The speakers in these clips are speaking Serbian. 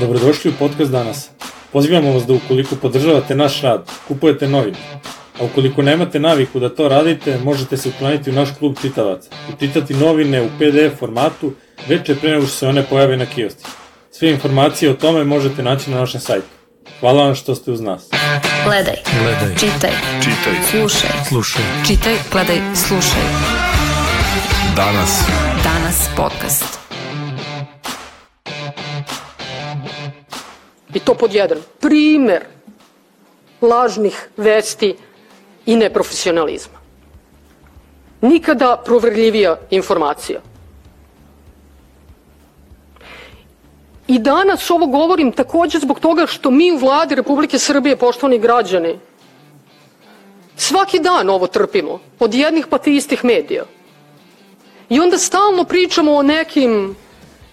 Dobrodošli u podcast danas. Pozivamo vas da ukoliko podržavate naš rad, kupujete novine. A ukoliko nemate naviku da to radite, možete se ukloniti u naš klub čitavaca i čitati novine u PDF formatu veče pre nego što se one pojave na kioski. Sve informacije o tome možete naći na našem sajtu. Hvala vam što ste uz nas. Gledaj. Gledaj. Čitaj. Čitaj. Slušaj. Slušaj. Čitaj, gledaj, slušaj. Danas. Danas podcast. I to pod jedan. Primer lažnih vesti i neprofesionalizma. Nikada proverljivija informacija. I danas ovo govorim takođe zbog toga što mi u vladi Republike Srbije, poštovani građani, svaki dan ovo trpimo od jednih pa ti istih medija. I onda stalno pričamo o nekim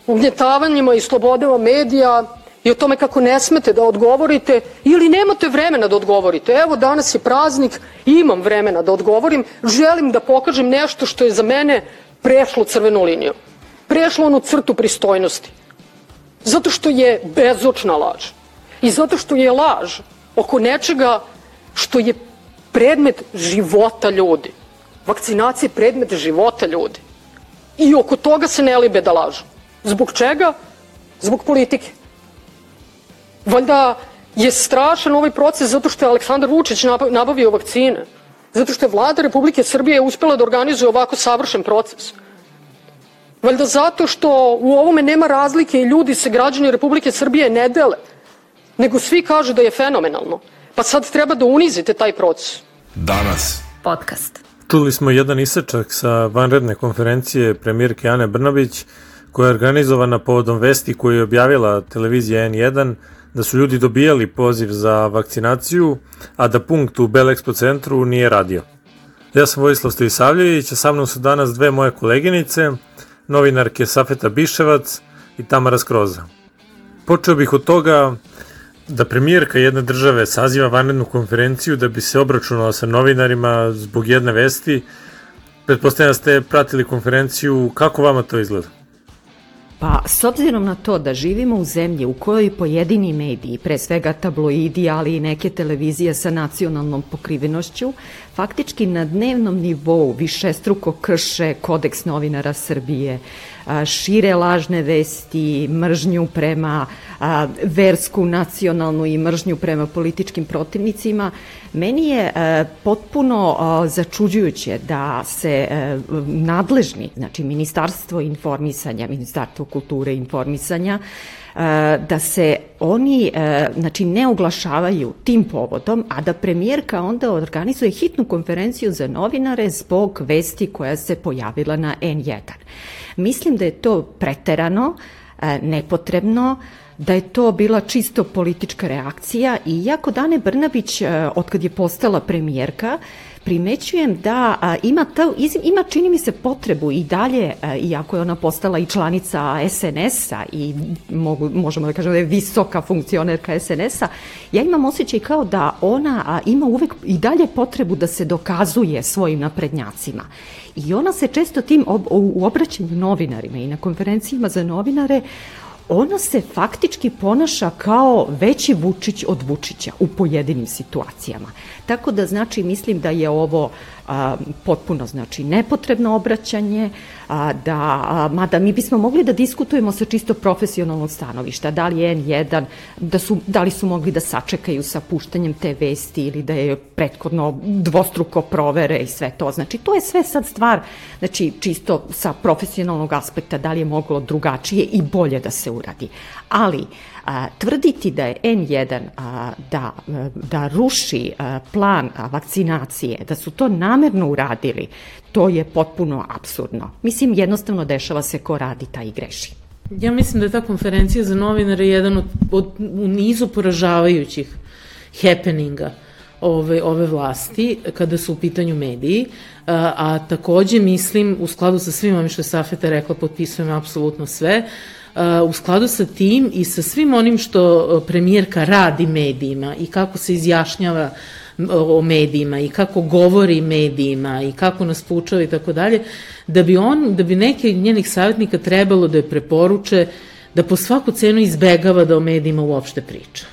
ugnjetavanjima i slobodama medija i o tome kako ne smete da odgovorite ili nemate vremena da odgovorite. Evo danas je praznik, imam vremena da odgovorim, želim da pokažem nešto što je za mene prešlo crvenu liniju. Prešlo onu crtu pristojnosti. Zato što je bezočna laž. I zato što je laž oko nečega što je predmet života ljudi. Vakcinacija je predmet života ljudi. I oko toga se ne libe da lažu. Zbog čega? Zbog politike. Valjda je strašan ovaj proces zato što je Aleksandar Vučić nabavio vakcine. Zato što je vlada Republike Srbije uspela da organizuje ovako savršen proces. Valjda zato što u ovome nema razlike i ljudi se građani Republike Srbije ne dele, nego svi kažu da je fenomenalno. Pa sad treba da unizite taj proces. Danas. Podcast. Čuli smo jedan isečak sa vanredne konferencije premijerke Ane Brnabić koja je organizovana povodom vesti koju je objavila televizija N1 da su ljudi dobijali poziv za vakcinaciju, a da punkt u Bel Expo centru nije radio. Ja sam Vojislav Stojisavljević, a sa mnom su danas dve moje koleginice, novinarke Safeta Biševac i Tamara Skroza. Počeo bih od toga da premijerka jedne države saziva vanrednu konferenciju da bi se obračunala sa novinarima zbog jedne vesti. Pretpostavljam da ste pratili konferenciju, kako vama to izgleda? Pa, s obzirom na to da živimo u zemlji u kojoj pojedini mediji, pre svega tabloidi, ali i neke televizije sa nacionalnom pokrivenošću, faktički na dnevnom nivou višestruko krše kodeks novinara Srbije, šire lažne vesti, mržnju prema versku, nacionalnu i mržnju prema političkim protivnicima, meni je potpuno začuđujuće da se nadležni, znači Ministarstvo informisanja, Ministarstvo kulture i informisanja, da se oni znači ne oglašavaju tim povodom, a da premijerka onda organizuje hitnu konferenciju za novinare zbog vesti koja se pojavila na N1. Mislim da je to preterano, nepotrebno, da je to bila čisto politička reakcija i iako Dane Brnabić, otkad je postala premijerka, primećujem da a, ima, ta, ima čini mi se potrebu i dalje, a, iako je ona postala i članica SNS-a i mogu, možemo da kažemo da je visoka funkcionerka SNS-a, ja imam osjećaj kao da ona a, ima uvek i dalje potrebu da se dokazuje svojim naprednjacima. I ona se često tim ob, u obraćanju novinarima i na konferencijama za novinare ona se faktički ponaša kao veći Vučić od Vučića u pojedinim situacijama. Tako da znači mislim da je ovo a, potpuno znači nepotrebno obraćanje, a, da, a, mada mi bismo mogli da diskutujemo sa čisto profesionalnog stanovišta, da li je N1, da, su, da li su mogli da sačekaju sa puštanjem te vesti ili da je prethodno dvostruko provere i sve to. Znači to je sve sad stvar, znači čisto sa profesionalnog aspekta da li je moglo drugačije i bolje da se uradi. Ali, a, tvrditi da je N1 a, da, da ruši a, plan a, vakcinacije, da su to namerno uradili, to je potpuno absurdno. Mislim, jednostavno dešava se ko radi, taj i greši. Ja mislim da je ta konferencija za novinare jedan od, od u nizu poražavajućih happeninga ove, ove vlasti kada su u pitanju mediji, a, a takođe mislim u skladu sa svim ovim što je Safeta rekla, potpisujem apsolutno sve, u skladu sa tim i sa svim onim što premijerka radi medijima i kako se izjašnjava o medijima i kako govori medijima i kako nas pučava i tako dalje, da bi on, da bi neki od njenih savjetnika trebalo da je preporuče da po svaku cenu izbegava da o medijima uopšte priča.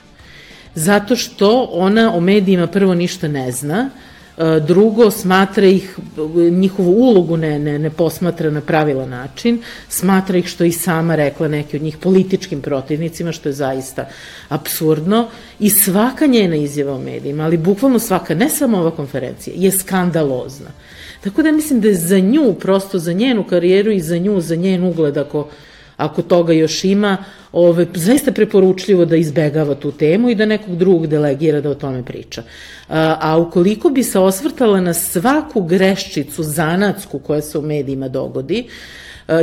Zato što ona o medijima prvo ništa ne zna, E, drugo, smatra ih, njihovu ulogu ne, ne, ne posmatra na pravila način, smatra ih, što i sama rekla, neki od njih političkim protivnicima, što je zaista absurdno, i svaka njena izjava o medijima, ali bukvalno svaka, ne samo ova konferencija, je skandalozna. Tako da mislim da je za nju, prosto za njenu karijeru i za nju, za njen ugled, ako ako toga još ima, ove, zaista preporučljivo da izbegava tu temu i da nekog drugog delegira da o tome priča. A, a ukoliko bi se osvrtala na svaku greščicu zanatsku koja se u medijima dogodi,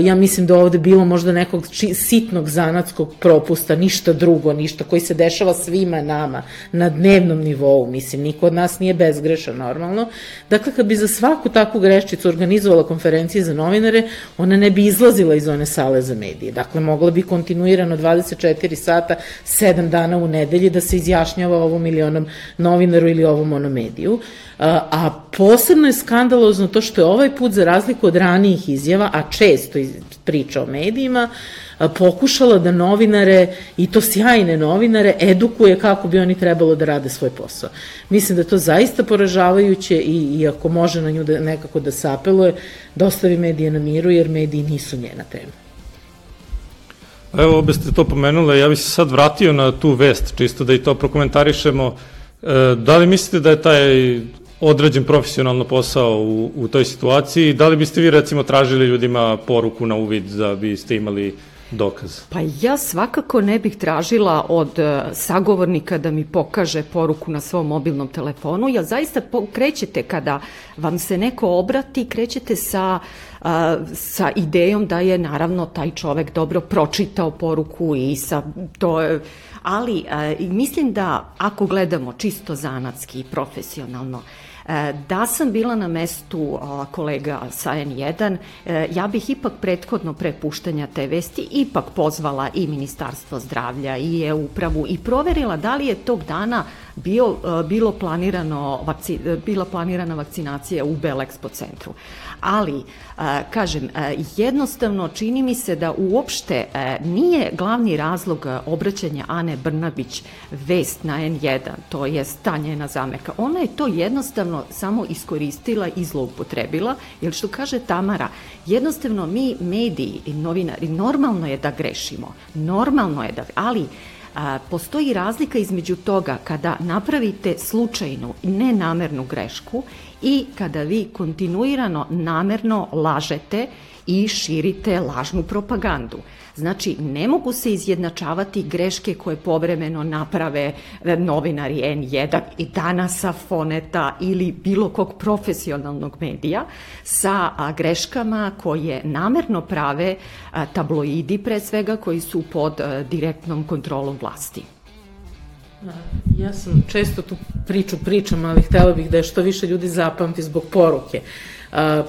ja mislim da ovde bilo možda nekog či, sitnog zanatskog propusta, ništa drugo, ništa koji se dešava svima nama na dnevnom nivou, mislim, niko od nas nije bezgrešan normalno. Dakle, kad bi za svaku takvu greščicu organizovala konferencije za novinare, ona ne bi izlazila iz one sale za medije. Dakle, mogla bi kontinuirano 24 sata, 7 dana u nedelji da se izjašnjava ovom ili onom novinaru ili ovom monomediju. A posebno je skandalozno to što je ovaj put, za razliku od ranijih izjava, a često priča o medijima, pokušala da novinare, i to sjajne novinare, edukuje kako bi oni trebalo da rade svoj posao. Mislim da to zaista poražavajuće i, i ako može na nju da, nekako da se apeluje, da ostavi medije na miru, jer mediji nisu njena tema. Evo, obe ste to pomenule, ja bih se sad vratio na tu vest, čisto da i to prokomentarišemo. E, da li mislite da je taj odrađen profesionalno posao u, u toj situaciji. Da li biste vi recimo tražili ljudima poruku na uvid da biste imali dokaz? Pa ja svakako ne bih tražila od e, sagovornika da mi pokaže poruku na svom mobilnom telefonu. Ja zaista krećete kada vam se neko obrati, krećete sa sa idejom da je naravno taj čovek dobro pročitao poruku i sa to ali mislim da ako gledamo čisto zanatski i profesionalno E, da sam bila na mestu kolega sa N1, e, ja bih ipak prethodno prepuštanja te vesti ipak pozvala i Ministarstvo zdravlja i je upravu i proverila da li je tog dana bio, e, bilo planirano, vakci, bila planirana vakcinacija u Belexpo centru ali kažem, jednostavno čini mi se da uopšte nije glavni razlog obraćanja Ane Brnabić vest na N1, to je ta njena zamerka. Ona je to jednostavno samo iskoristila i zloupotrebila, jer što kaže Tamara, jednostavno mi mediji i novinari, normalno je da grešimo, normalno je da, ali a, postoji razlika između toga kada napravite slučajnu, nenamernu grešku i kada vi kontinuirano namerno lažete i širite lažnu propagandu. Znači, ne mogu se izjednačavati greške koje povremeno naprave e, novinari N1 i danasa Foneta ili bilo kog profesionalnog medija sa greškama koje namerno prave tabloidi pre svega koji su pod e, direktnom kontrolom vlasti. Ja sam često tu priču pričam, ali htela bih da je što više ljudi zapamti zbog poruke.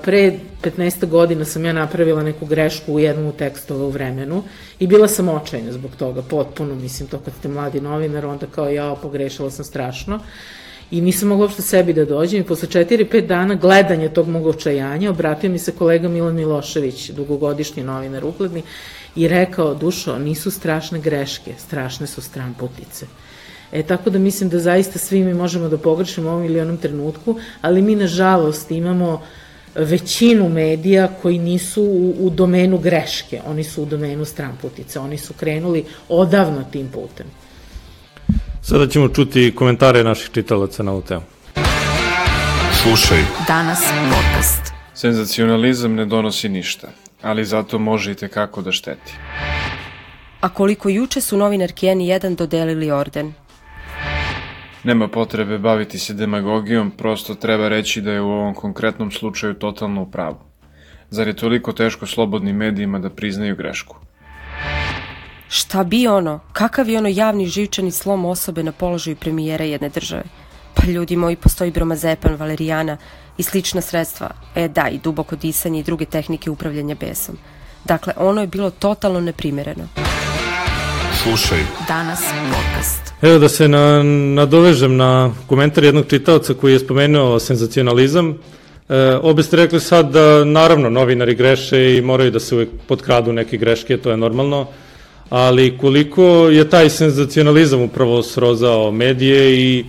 Pre 15 godina sam ja napravila neku grešku u jednom tekstova u vremenu i bila sam očajna zbog toga, potpuno, mislim, to kad ste mladi novinar, onda kao ja pogrešila sam strašno i nisam mogla uopšte sebi da dođem i posle 4-5 dana gledanja tog mog očajanja obratio mi se kolega Milan Milošević, dugogodišnji novinar ugledni i rekao, dušo, nisu strašne greške, strašne su stramputice. E, tako da mislim da zaista svi mi možemo da pogrešimo u ovom ili onom trenutku, ali mi nažalost imamo većinu medija koji nisu u, u domenu greške, oni su u domenu stramputice, oni su krenuli odavno tim putem. Sada ćemo čuti komentare naših čitalaca na ovu temu. Slušaj. Danas podcast. Senzacionalizam ne donosi ništa, ali zato može i tekako da šteti. A koliko juče su novinarki N1 dodelili orden – Nema potrebe baviti se demagogijom, prosto treba reći da je u ovom konkretnom slučaju totalno u pravu. Zar je toliko teško slobodnim medijima da priznaju grešku? Šta bi ono? Kakav je ono javni živčani slom osobe na položaju premijera jedne države? Pa ljudi moji, postoji bromazepan, valerijana i slična sredstva. E da, i duboko disanje i druge tehnike upravljanja besom. Dakle, ono je bilo totalno neprimereno. Slušaj. Danas podcast. Evo da se na, nadovežem na komentar jednog čitaoca koji je spomenuo senzacionalizam. E, obe ste rekli sad da naravno novinari greše i moraju da se uvek potkradu neke greške, to je normalno, ali koliko je taj senzacionalizam upravo srozao medije i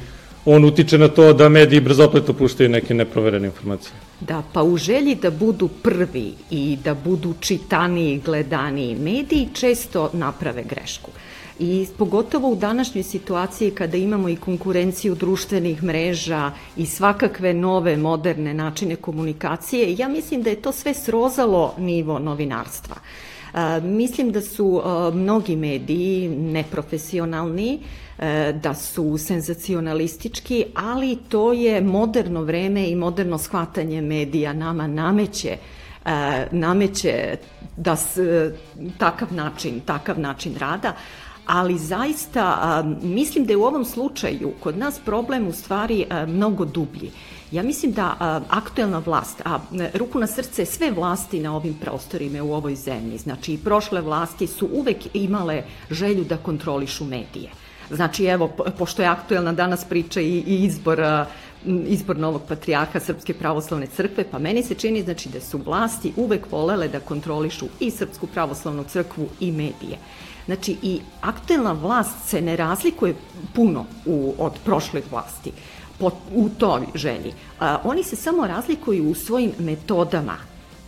on utiče na to da mediji brzopleto puštaju neke neproverene informacije. Da, pa u želji da budu prvi i da budu čitaniji, gledaniji mediji često naprave grešku. I pogotovo u današnjoj situaciji kada imamo i konkurenciju društvenih mreža i svakakve nove moderne načine komunikacije, ja mislim da je to sve srozalo nivo novinarstva. Mislim da su mnogi mediji neprofesionalni, da su senzacionalistički, ali to je moderno vreme i moderno shvatanje medija nama nameće nameće da s, takav način, takav način rada, ali zaista mislim da je u ovom slučaju kod nas problem u stvari mnogo dublji. Ja mislim da aktuelna vlast, a ruku na srce sve vlasti na ovim prostorima u ovoj zemlji, znači i prošle vlasti su uvek imale želju da kontrolišu medije. Znači, evo, pošto je aktuelna danas priča i, i izbor izbor novog patrijarha Srpske pravoslavne crkve, pa meni se čini znači da su vlasti uvek volele da kontrolišu i Srpsku pravoslavnu crkvu i medije. Znači i aktuelna vlast se ne razlikuje puno u, od prošle vlasti po, u toj želji. A, oni se samo razlikuju u svojim metodama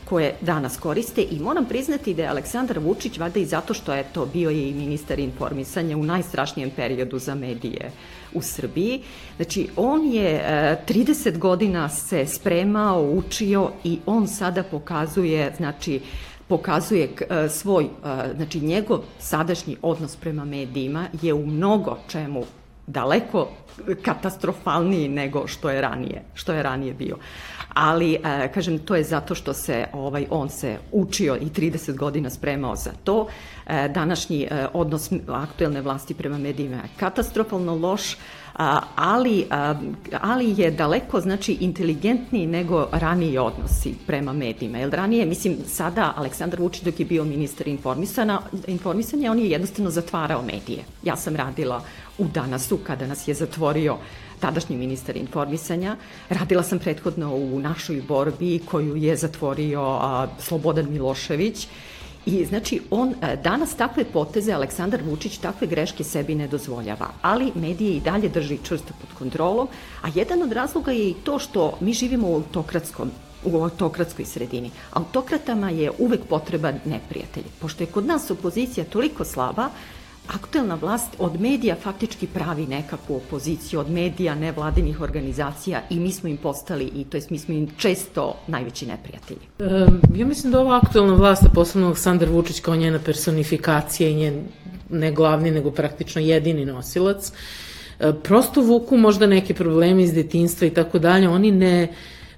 koje danas koriste i moram priznati da je Aleksandar Vučić, vada i zato što je to bio je i ministar informisanja u najstrašnijem periodu za medije u Srbiji. Znači, on je 30 godina se spremao, učio i on sada pokazuje, znači, pokazuje e, svoj, e, znači njegov sadašnji odnos prema medijima je u mnogo čemu daleko katastrofalniji nego što je ranije, što je ranije bio. Ali, e, kažem, to je zato što se ovaj, on se učio i 30 godina spremao za to. Današnji odnos aktuelne vlasti prema medijima je katastrofalno loš, ali, ali je daleko znači inteligentniji nego raniji odnosi prema medijima. Jer ranije, mislim, sada Aleksandar Vučić dok je bio ministar informisana, informisanja, on je jednostavno zatvarao medije. Ja sam radila u Danasu kada nas je zatvorio tadašnji ministar informisanja. Radila sam prethodno u našoj borbi koju je zatvorio Slobodan Milošević I znači on e, danas takve poteze Aleksandar Vučić takve greške sebi ne dozvoljava, ali medije i dalje drži čvrsto pod kontrolom, a jedan od razloga je i to što mi živimo u autokratskom u autokratskoj sredini. Autokratama je uvek potreban neprijatelj. Pošto je kod nas opozicija toliko slaba, aktuelna vlast od medija faktički pravi nekakvu opoziciju, od medija, nevladinih organizacija i mi smo im postali, i to jest mi smo im često najveći neprijatelji. E, ja mislim da ova aktuelna vlast, a posebno Aleksandar Vučić kao njena personifikacija i njen ne glavni, nego praktično jedini nosilac, e, prosto vuku možda neke probleme iz detinstva i tako dalje, oni ne,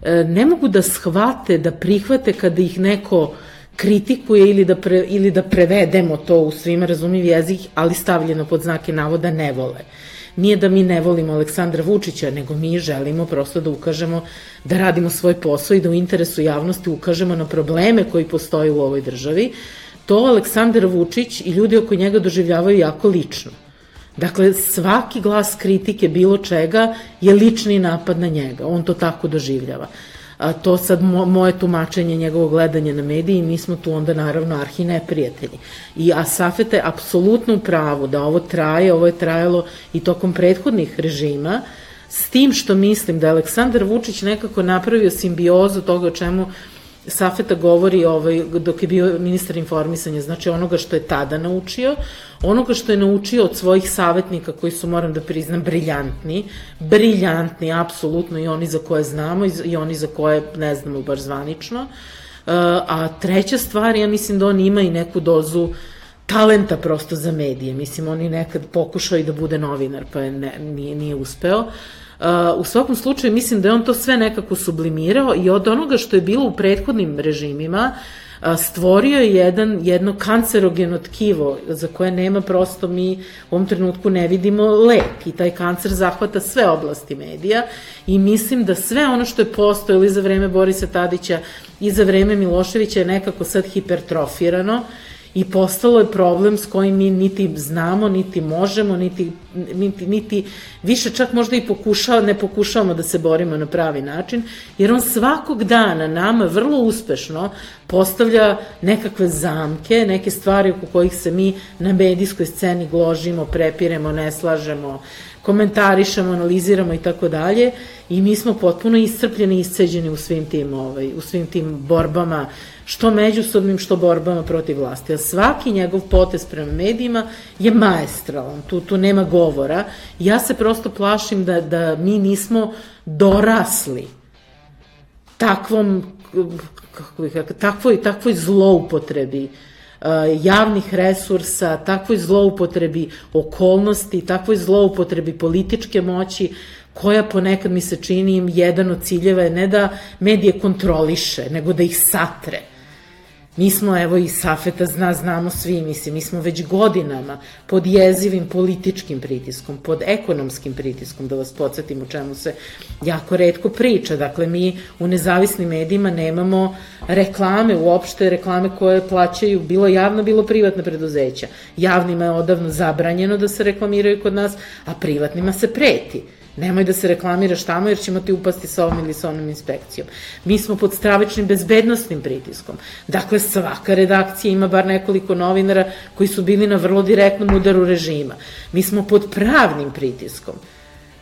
e, ne mogu da shvate, da prihvate kada ih neko kritikuje ili da, pre, ili da prevedemo to u svima razumljiv jezik, ali stavljeno pod znake navoda ne vole. Nije da mi ne volimo Aleksandra Vučića, nego mi želimo prosto da ukažemo da radimo svoj posao i da u interesu javnosti ukažemo na probleme koji postoje u ovoj državi. To Aleksandar Vučić i ljudi oko njega doživljavaju jako lično. Dakle, svaki glas kritike bilo čega je lični napad na njega. On to tako doživljava a, to sad mo, moje tumačenje njegovog gledanja na mediji, mi smo tu onda naravno arhi neprijatelji. I a Safete je apsolutno u pravu da ovo traje, ovo je trajalo i tokom prethodnih režima, s tim što mislim da je Aleksandar Vučić nekako napravio simbiozu toga o čemu Safeta govori ovaj, dok je bio ministar informisanja, znači onoga što je tada naučio, onoga što je naučio od svojih savjetnika koji su, moram da priznam, briljantni, briljantni, apsolutno, i oni za koje znamo i oni za koje ne znamo baš zvanično. Uh, a treća stvar, ja mislim da on ima i neku dozu talenta prosto za medije. Mislim, on je nekad pokušao i da bude novinar, pa je ne, nije, nije uspeo. Uh, u svakom slučaju mislim da je on to sve nekako sublimirao i od onoga što je bilo u prethodnim režimima stvorio je jedan, jedno kancerogeno tkivo za koje nema prosto mi u ovom trenutku ne vidimo lek i taj kancer zahvata sve oblasti medija i mislim da sve ono što je postojalo i za vreme Borisa Tadića i za vreme Miloševića je nekako sad hipertrofirano i postalo je problem s kojim mi niti znamo, niti možemo, niti, niti, niti više čak možda i pokušava, ne pokušavamo da se borimo na pravi način, jer on svakog dana nama vrlo uspešno postavlja nekakve zamke, neke stvari oko kojih se mi na medijskoj sceni gložimo, prepiremo, ne slažemo, komentarišemo, analiziramo i tako dalje i mi smo potpuno iscrpljeni i isceđeni u svim tim, ovaj, u svim tim borbama, što međusobnim, što borbama protiv vlasti. A svaki njegov potez prema medijima je maestralan, tu, tu nema govora. Ja se prosto plašim da, da mi nismo dorasli takvom, kako bih, takvoj, takvoj zloupotrebi uh, javnih resursa, takvoj zloupotrebi okolnosti, takvoj zloupotrebi političke moći, koja ponekad mi se čini im jedan od ciljeva je ne da medije kontroliše, nego da ih satre Mi smo, evo i Safeta zna, znamo svi, mislim, mi smo već godinama pod jezivim političkim pritiskom, pod ekonomskim pritiskom, da vas podsjetim u čemu se jako redko priča. Dakle, mi u nezavisnim medijima nemamo reklame, uopšte reklame koje plaćaju bilo javno, bilo privatna preduzeća. Javnima je odavno zabranjeno da se reklamiraju kod nas, a privatnima se preti Nemoj da se reklamiraš tamo jer ćemo ti upasti sa ovom ili sa onom inspekcijom. Mi smo pod stravičnim bezbednostnim pritiskom. Dakle, svaka redakcija ima bar nekoliko novinara koji su bili na vrlo direktnom udaru režima. Mi smo pod pravnim pritiskom,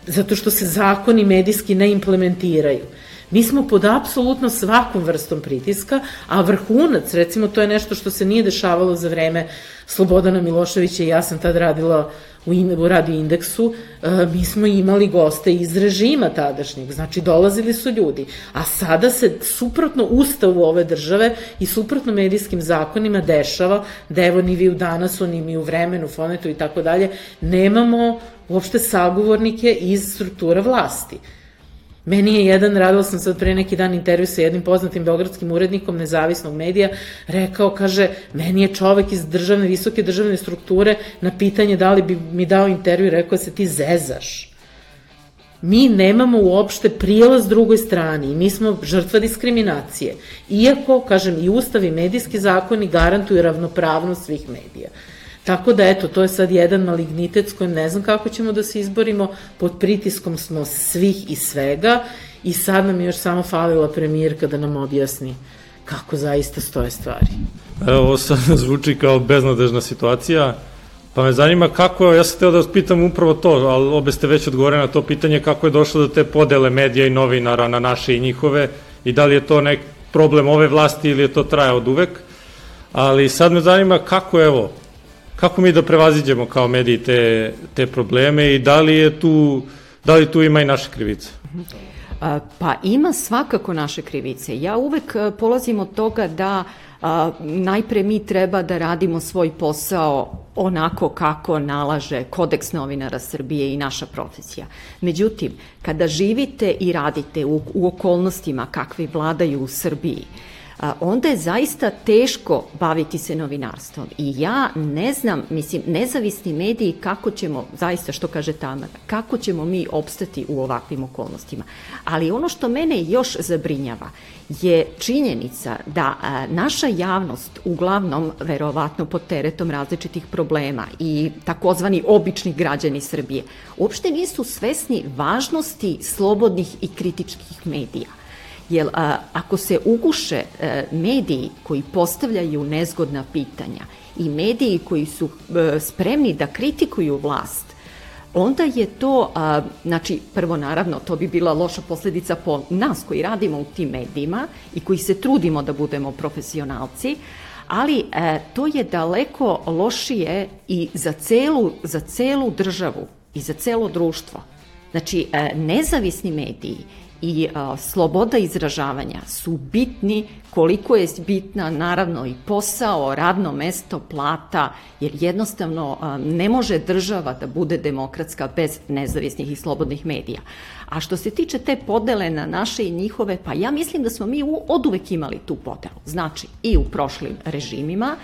zato što se zakoni medijski ne implementiraju. Mi smo pod apsolutno svakom vrstom pritiska, a vrhunac, recimo, to je nešto što se nije dešavalo za vreme Slobodana Miloševića i ja sam tad radila u, in, u radio indeksu, e, mi smo imali goste iz režima tadašnjeg, znači dolazili su ljudi, a sada se suprotno ustavu ove države i suprotno medijskim zakonima dešava da evo ni vi u danasu, ni mi u vremenu, fonetu i tako dalje, nemamo uopšte sagovornike iz struktura vlasti. Meni je jedan, radila sam sad pre neki dan intervju sa jednim poznatim beogradskim urednikom nezavisnog medija, rekao, kaže, meni je čovek iz državne, visoke državne strukture na pitanje da li bi mi dao intervju, rekao se ti zezaš. Mi nemamo uopšte prijelaz drugoj strani i mi smo žrtva diskriminacije. Iako, kažem, i ustav i medijski zakoni garantuju ravnopravnost svih medija. Tako da, eto, to je sad jedan malignitet s kojim ne znam kako ćemo da se izborimo, pod pritiskom smo svih i svega. I sad nam je još samo falila premijerka da nam objasni kako zaista stoje stvari. Evo, ovo sad zvuči kao beznadežna situacija, pa me zanima kako, ja sam teo da vas pitam upravo to, ali obe ste već odgovore na to pitanje kako je došlo do te podele medija i novinara na naše i njihove i da li je to nek problem ove vlasti ili je to traja od uvek, ali sad me zanima kako, evo, kako mi da prevaziđemo kao mediji te, te probleme i da li je tu, da li tu ima i naše krivice? Pa ima svakako naše krivice. Ja uvek polazim od toga da a, najpre mi treba da radimo svoj posao onako kako nalaže kodeks novinara Srbije i naša profesija. Međutim, kada živite i radite u, u okolnostima kakvi vladaju u Srbiji, onda je zaista teško baviti se novinarstvom. I ja ne znam, mislim, nezavisni mediji kako ćemo, zaista što kaže Tamara, kako ćemo mi opstati u ovakvim okolnostima. Ali ono što mene još zabrinjava je činjenica da naša javnost, uglavnom verovatno pod teretom različitih problema i takozvani obični građani Srbije, uopšte nisu svesni važnosti slobodnih i kritičkih medija. Jer a, ako se uguše a, e, mediji koji postavljaju nezgodna pitanja i mediji koji su a, e, spremni da kritikuju vlast, onda je to, a, znači, prvo naravno, to bi bila loša posledica po nas koji radimo u tim medijima i koji se trudimo da budemo profesionalci, ali e, to je daleko lošije i za celu, za celu državu i za celo društvo. Znači, nezavisni mediji i a, sloboda izražavanja su bitni koliko je bitna naravno i posao, radno mesto, plata, jer jednostavno a, ne može država da bude demokratska bez nezavisnih i slobodnih medija. A što se tiče te podele na naše i njihove, pa ja mislim da smo mi od uvek imali tu podelu. Znači i u prošlim režimima,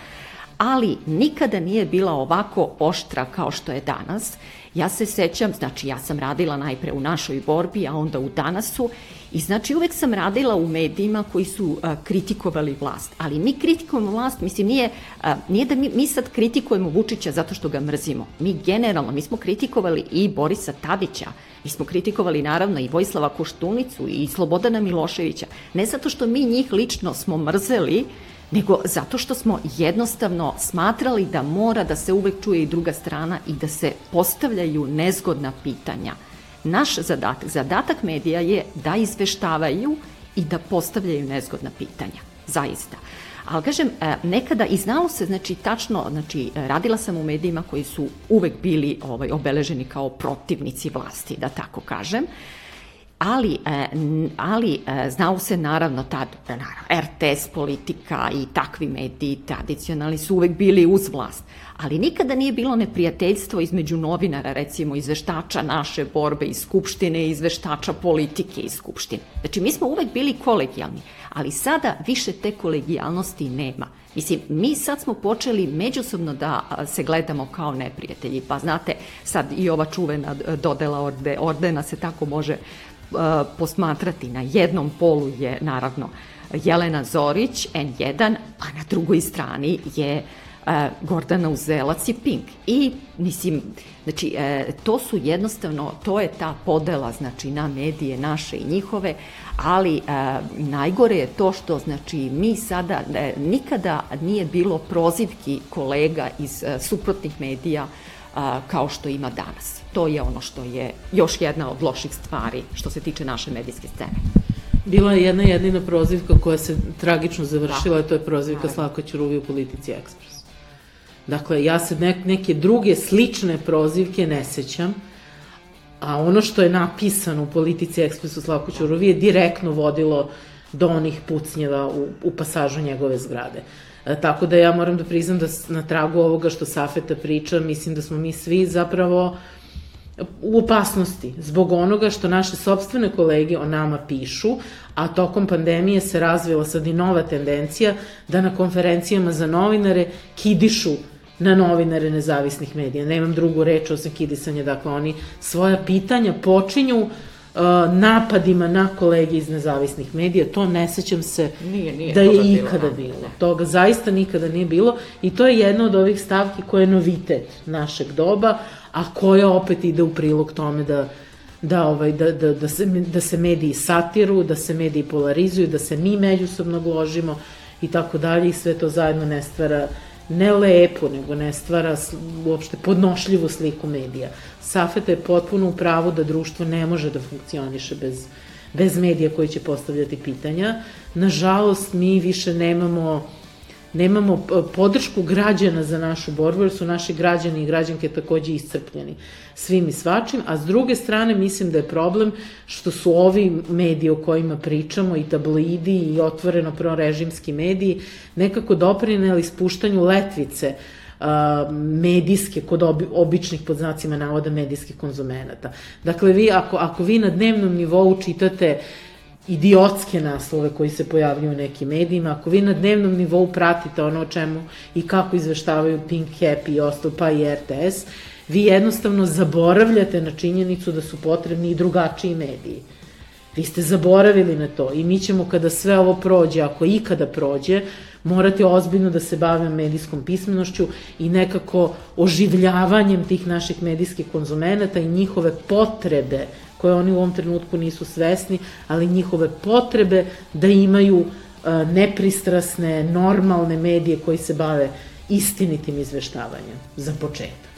ali nikada nije bila ovako oštra kao što je danas Ja se sećam, znači ja sam radila najpre u našoj borbi, a onda u danasu. I znači uvek sam radila u medijima koji su a, kritikovali vlast, ali mi kritikujemo vlast, mislim nije, a, nije da mi, mi sad kritikujemo Vučića zato što ga mrzimo. Mi generalno, mi smo kritikovali i Borisa Tadića, mi smo kritikovali naravno i Vojislava Koštunicu i Slobodana Miloševića, ne zato što mi njih lično smo mrzeli, nego zato što smo jednostavno smatrali da mora da se uvek čuje i druga strana i da se postavljaju nezgodna pitanja. Naš zadatak, zadatak medija je da izveštavaju i da postavljaju nezgodna pitanja. Zaista. Ali kažem, e, nekada i znalo se, znači tačno, znači radila sam u medijima koji su uvek bili ovaj, obeleženi kao protivnici vlasti, da tako kažem ali, e, ali e, znalo se naravno tad, naravno, RTS politika i takvi mediji tradicionalni su uvek bili uz vlast, ali nikada nije bilo neprijateljstvo između novinara, recimo izveštača naše borbe iz Skupštine i izveštača politike iz Skupštine. Znači, mi smo uvek bili kolegijalni, ali sada više te kolegijalnosti nema. Mislim, mi sad smo počeli međusobno da se gledamo kao neprijatelji, pa znate, sad i ova čuvena dodela orde, ordena se tako može posmatrati. Na jednom polu je naravno Jelena Zorić, N1, a na drugoj strani je Gordana Uzelac i Pink. I, mislim, znači, e, to su jednostavno, to je ta podela, znači, na medije naše i njihove, ali najgore je to što, znači, mi sada, nikada nije bilo prozivki kolega iz suprotnih medija kao što ima danas to je ono što je još jedna od loših stvari što se tiče naše medijske scene. Bila je jedna jedina prozivka koja se tragično završila, da. to je prozivka Slavka Ćuruvi u Politici Ekspres. Dakle, ja se ne, neke druge slične prozivke ne sećam, a ono što je napisano u Politici Ekspres u Slavku Ćuruvi je direktno vodilo do onih pucnjeva u, u pasažu njegove zgrade. E, tako da ja moram da priznam da na tragu ovoga što Safeta priča, mislim da smo mi svi zapravo u opasnosti zbog onoga što naše sobstvene kolege o nama pišu, a tokom pandemije se razvila sad i nova tendencija da na konferencijama za novinare kidišu na novinare nezavisnih medija. Nemam drugu reč osim kidisanja, dakle oni svoja pitanja počinju uh, napadima na kolege iz nezavisnih medija, to ne sećam se nije, nije da je ikada bilo. bilo. Toga zaista nikada nije bilo i to je jedna od ovih stavki koja je novitet našeg doba, a koja opet ide u prilog tome da da, ovaj, da, da, da, se, da se mediji satiru, da se mediji polarizuju, da se mi međusobno gložimo i tako dalje i sve to zajedno ne stvara ne lepu, nego ne stvara uopšte podnošljivu sliku medija. Safeta je potpuno u pravu da društvo ne može da funkcioniše bez, bez medija koji će postavljati pitanja. Nažalost, mi više nemamo nemamo podršku građana za našu borbu, jer su naši građani i građanke takođe iscrpljeni svim i svačim, a s druge strane mislim da je problem što su ovi mediji o kojima pričamo i tabloidi i otvoreno prorežimski mediji nekako doprineli spuštanju letvice medijske, kod obi, običnih pod znacima navoda medijskih konzumenata. Dakle, vi, ako, ako vi na dnevnom nivou čitate idiotske naslove koji se pojavljuju u nekim medijima, ako vi na dnevnom nivou pratite ono o čemu i kako izveštavaju Pink Happy i ostalo, pa i RTS, vi jednostavno zaboravljate na činjenicu da su potrebni i drugačiji mediji. Vi ste zaboravili na to i mi ćemo kada sve ovo prođe, ako ikada prođe, morati ozbiljno da se bavimo medijskom pismenošću i nekako oživljavanjem tih naših medijskih konzumenata i njihove potrebe koje oni u ovom trenutku nisu svesni, ali njihove potrebe da imaju e, nepristrasne, normalne medije koji se bave istinitim izveštavanjem, za početak.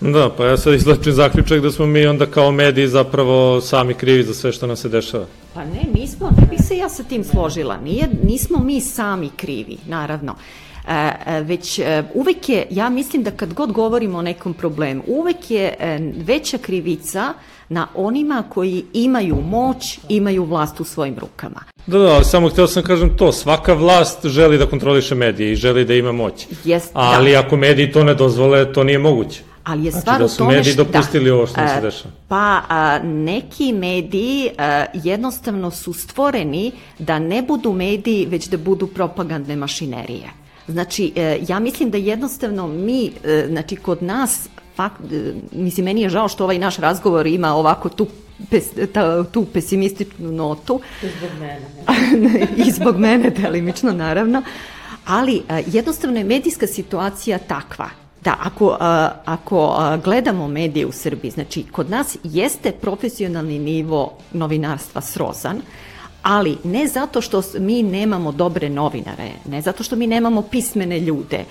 Da, pa ja sad izlačim zaključak da smo mi onda kao mediji zapravo sami krivi za sve što nam se dešava. Pa ne, mi smo, ne bih se ja sa tim složila, Nije, nismo mi sami krivi, naravno. E, već e, uvek je, ja mislim da kad god govorimo o nekom problemu, uvek je veća krivica na onima koji imaju moć, imaju vlast u svojim rukama. Da, da, samo hteo sam kažem to, svaka vlast želi da kontroliše medije i želi da ima moć. Jest, Ali da. ako mediji to ne dozvole, to nije moguće. Ali je znači stvar da u tome mediji dopustili da, ovo što se dešava. Pa a, neki mediji a, jednostavno su stvoreni da ne budu mediji, već da budu propagandne mašinerije. Znači, e, ja mislim da jednostavno mi, e, znači kod nas, fakt, e, mislim, meni je žao što ovaj naš razgovor ima ovako tu pes, ta, tu pesimističnu notu. Zbog mene. I zbog mene delimično, naravno. Ali jednostavno je medijska situacija takva Da, ako, a, ako a, gledamo medije u Srbiji, znači kod nas jeste profesionalni nivo novinarstva srozan, ali ne zato što mi nemamo dobre novinare, ne zato što mi nemamo pismene ljude,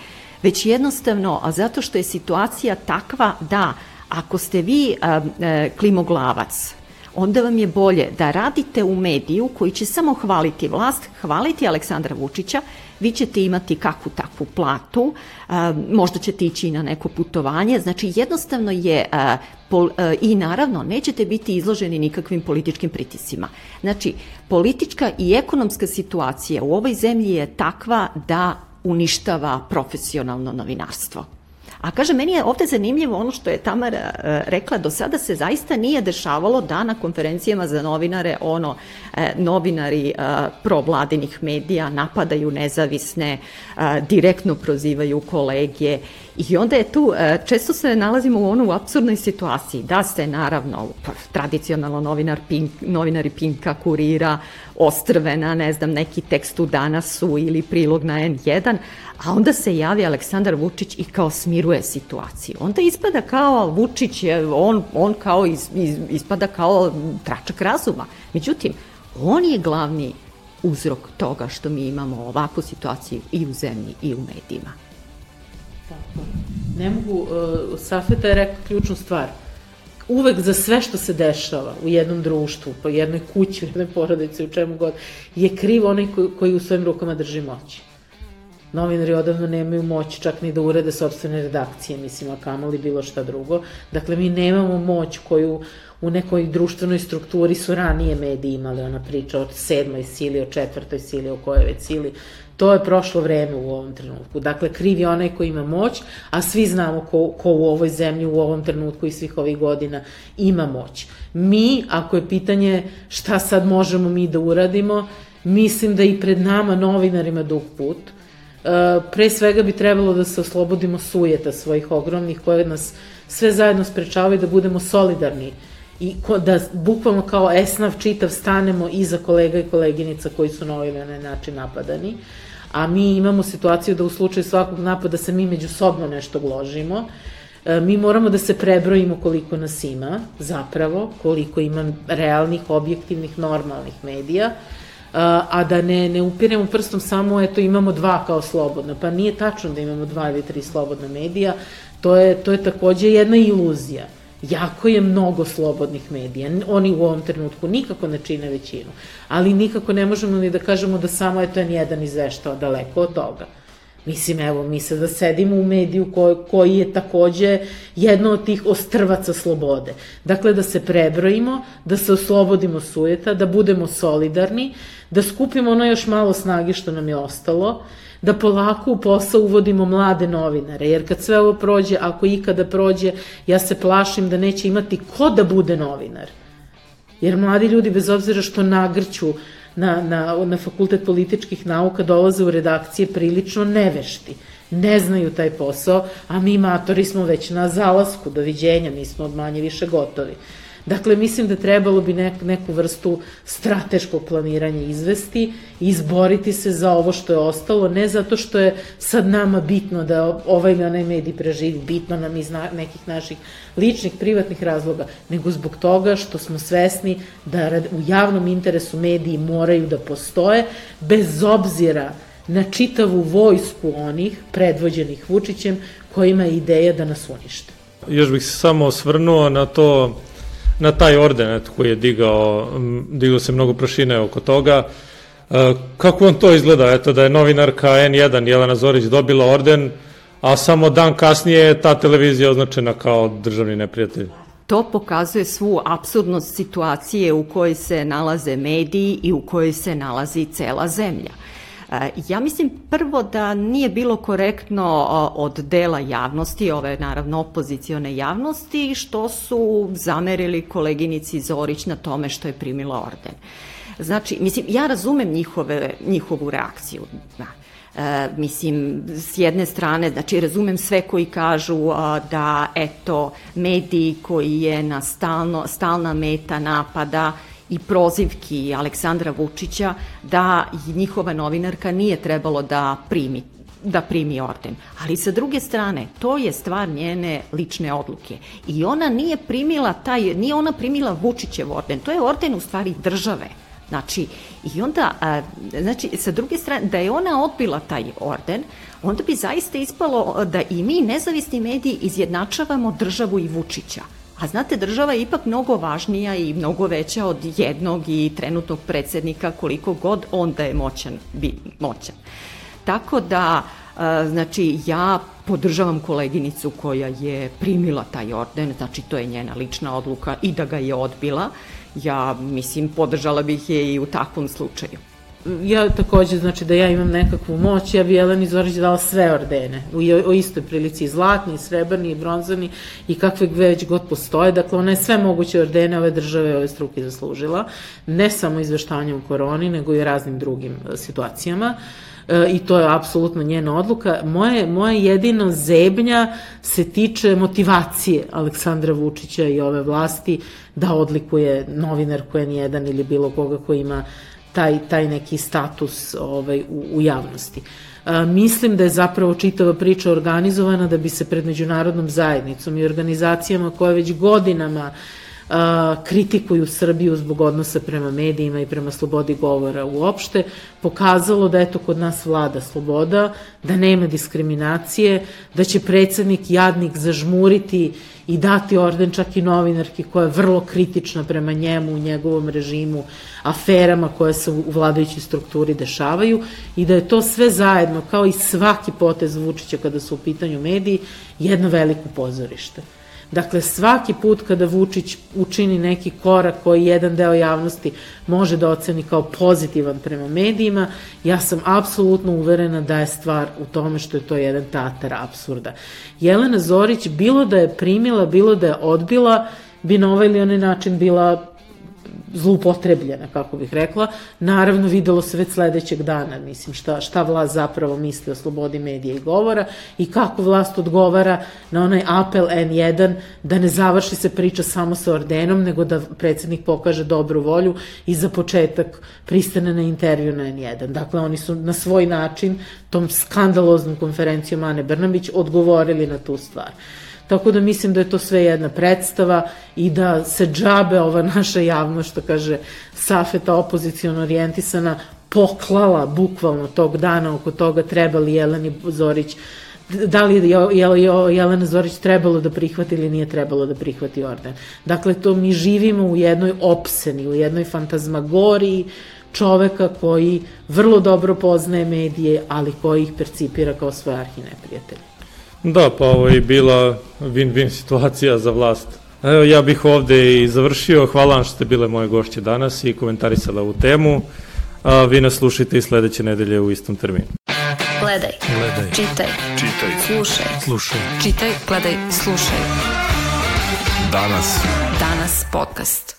već jednostavno a zato što je situacija takva da ako ste vi a, a, e, klimoglavac, onda vam je bolje da radite u mediju koji će samo hvaliti vlast, hvaliti Aleksandra Vučića, vi ćete imati kakvu takvu platu, možda ćete ići na neko putovanje, znači jednostavno je i naravno nećete biti izloženi nikakvim političkim pritisima. Znači, politička i ekonomska situacija u ovoj zemlji je takva da uništava profesionalno novinarstvo. A kaže, meni je ovde zanimljivo ono što je Tamara e, rekla, do sada se zaista nije dešavalo da na konferencijama za novinare ono, e, novinari e, provladinih medija napadaju nezavisne, direktno prozivaju kolege i onda je tu, često se nalazimo u onu absurdnoj situaciji da se naravno tradicionalno novinar Pink, novinari Pinka, Kurira, Ostrvena, ne znam, neki tekst u Danasu ili prilog na N1, a onda se javi Aleksandar Vučić i kao smiruje situaciju. Onda ispada kao Vučić, je, on, on kao is, is, ispada kao tračak razuma. Međutim, on je glavni uzrok toga što mi imamo ovakvu situaciju i u zemlji i u medijima. Ne mogu, uh, Safeta je rekao ključnu stvar. Uvek za sve što se dešava u jednom društvu, po jednoj kući, u jednoj porodici, u čemu god, je kriv onaj koji, koji u svojim rukama drži moći novinari odavno nemaju moć čak ni da urede sobstvene redakcije, mislim, a kamoli bilo šta drugo. Dakle, mi nemamo moć koju u nekoj društvenoj strukturi su ranije mediji imali, ona priča o sedmoj sili, o četvrtoj sili, o kojoj već sili. To je prošlo vreme u ovom trenutku. Dakle, kriv je onaj ko ima moć, a svi znamo ko, ko u ovoj zemlji u ovom trenutku i svih ovih godina ima moć. Mi, ako je pitanje šta sad možemo mi da uradimo, mislim da i pred nama novinarima dug put – E, pre svega bi trebalo da se oslobodimo sujeta svojih ogromnih koje nas sve zajedno sprečavaju da budemo solidarni i da bukvalno kao esnav čitav stanemo iza kolega i koleginica koji su na ovaj na način napadani. A mi imamo situaciju da u slučaju svakog napada se mi međusobno nešto gložimo. E, mi moramo da se prebrojimo koliko nas ima, zapravo, koliko ima realnih, objektivnih, normalnih medija a da ne, ne upiremo prstom samo, eto, imamo dva kao slobodna. Pa nije tačno da imamo dva ili tri slobodna medija, to je, to je takođe jedna iluzija. Jako je mnogo slobodnih medija. Oni u ovom trenutku nikako ne čine većinu. Ali nikako ne možemo ni da kažemo da samo je to jedan izveštao daleko od toga. Mislim, evo, mi se da sedimo u mediju koji, koji je takođe jedno od tih ostrvaca slobode. Dakle, da se prebrojimo, da se oslobodimo sujeta, da budemo solidarni, da skupimo ono još malo snage što nam je ostalo, da polako u posao uvodimo mlade novinare, jer kad sve ovo prođe, ako ikada prođe, ja se plašim da neće imati ko da bude novinar. Jer mladi ljudi, bez obzira što nagrću na, na, na fakultet političkih nauka, dolaze u redakcije prilično nevešti ne znaju taj posao, a mi matori smo već na zalasku, doviđenja, mi smo od manje više gotovi. Dakle, mislim da trebalo bi nek, neku vrstu strateškog planiranja izvesti i izboriti se za ovo što je ostalo, ne zato što je sad nama bitno da ovaj ili onaj medij preživi, bitno nam iz na, nekih naših ličnih, privatnih razloga, nego zbog toga što smo svesni da u javnom interesu mediji moraju da postoje, bez obzira na čitavu vojsku onih predvođenih Vučićem kojima je ideja da nas unište. Još bih se samo osvrnuo na to na taj orden koji je digao, digao se mnogo prašine oko toga. E, kako on to izgleda? Eto da je novinarka N1 Jelena Zorić dobila orden, a samo dan kasnije je ta televizija označena kao državni neprijatelj. To pokazuje svu absurdnost situacije u kojoj se nalaze mediji i u kojoj se nalazi cela zemlja. Ja mislim prvo da nije bilo korektno od dela javnosti, ove naravno opozicione javnosti, što su zamerili koleginici Zorić na tome što je primila orden. Znači, mislim, ja razumem njihove, njihovu reakciju. Da. E, mislim, s jedne strane, znači razumem sve koji kažu a, da, eto, mediji koji je na stalno, stalna meta napada i prozivki Aleksandra Vučića da njihova novinarka nije trebalo da primi da primi orden. Ali sa druge strane, to je stvar njene lične odluke. I ona nije primila taj, nije ona primila Vučićev orden, to je orden u stvari države. Znači, i onda, a, znači, sa druge strane, da je ona odbila taj orden, onda bi zaista ispalo da i mi, nezavisni mediji, izjednačavamo državu i Vučića. A znate, država je ipak mnogo važnija i mnogo veća od jednog i trenutnog predsednika, koliko god on da je moćan, bi moćan. Tako da, znači, ja podržavam koleginicu koja je primila taj orden, znači to je njena lična odluka i da ga je odbila, ja mislim podržala bih je i u takvom slučaju. Ja takođe, znači da ja imam nekakvu moć, ja bi Jeleni Zorić dala sve ordene, u, u istoj prilici, i zlatni, i srebrni, i bronzani, i kakve već god postoje, dakle ona je sve moguće ordene ove države, ove struke zaslužila, ne samo izveštavanjem u koroni, nego i raznim drugim e, situacijama. E, i to je apsolutno njena odluka. Moje, moje jedino zebnja se tiče motivacije Aleksandra Vučića i ove vlasti da odlikuje novinar koja jedan ili bilo koga ko ima taj, taj neki status ovaj, u, u javnosti. A, mislim da je zapravo čitava priča organizovana da bi se pred međunarodnom zajednicom i organizacijama koje već godinama kritikuju Srbiju zbog odnosa prema medijima i prema slobodi govora uopšte, pokazalo da eto kod nas vlada sloboda, da nema diskriminacije, da će predsednik jadnik zažmuriti i dati orden čak i novinarki koja je vrlo kritična prema njemu, njegovom režimu, aferama koje se u vladajućoj strukturi dešavaju i da je to sve zajedno, kao i svaki potez Vučića kada su u pitanju mediji, jedno veliko pozorište. Dakle, svaki put kada Vučić učini neki korak koji jedan deo javnosti može da oceni kao pozitivan prema medijima, ja sam apsolutno uverena da je stvar u tome što je to jedan tatar absurda. Jelena Zorić, bilo da je primila, bilo da je odbila, bi na ovaj ili onaj način bila zlupotrebljena, kako bih rekla. Naravno, videlo se već sledećeg dana, mislim, šta, šta vlast zapravo misli o slobodi medija i govora i kako vlast odgovara na onaj apel N1 da ne završi se priča samo sa ordenom, nego da predsednik pokaže dobru volju i za početak pristane na intervju na N1. Dakle, oni su na svoj način tom skandaloznom konferencijom Ane Brnabić odgovorili na tu stvar. Tako da mislim da je to sve jedna predstava i da se džabe ova naša javnost, što kaže Safeta opozicijono orijentisana, poklala bukvalno tog dana oko toga treba li Jeleni Zorić da li je Jelena Zorić trebalo da prihvati ili nije trebalo da prihvati orden. Dakle, to mi živimo u jednoj opseni, u jednoj fantazmagoriji čoveka koji vrlo dobro poznaje medije, ali koji ih percipira kao svoje arhineprijatelje. Da, pa ovo je bila win-win situacija za vlast. Evo, ja bih ovde i završio. Hvala vam što ste bile moje gošće danas i komentarisala ovu temu. A vi nas slušajte i sledeće nedelje u istom terminu. Gledaj. Gledaj. Čitaj. Čitaj. Slušaj. Slušaj. Čitaj, gledaj, slušaj. Danas. Danas podcast.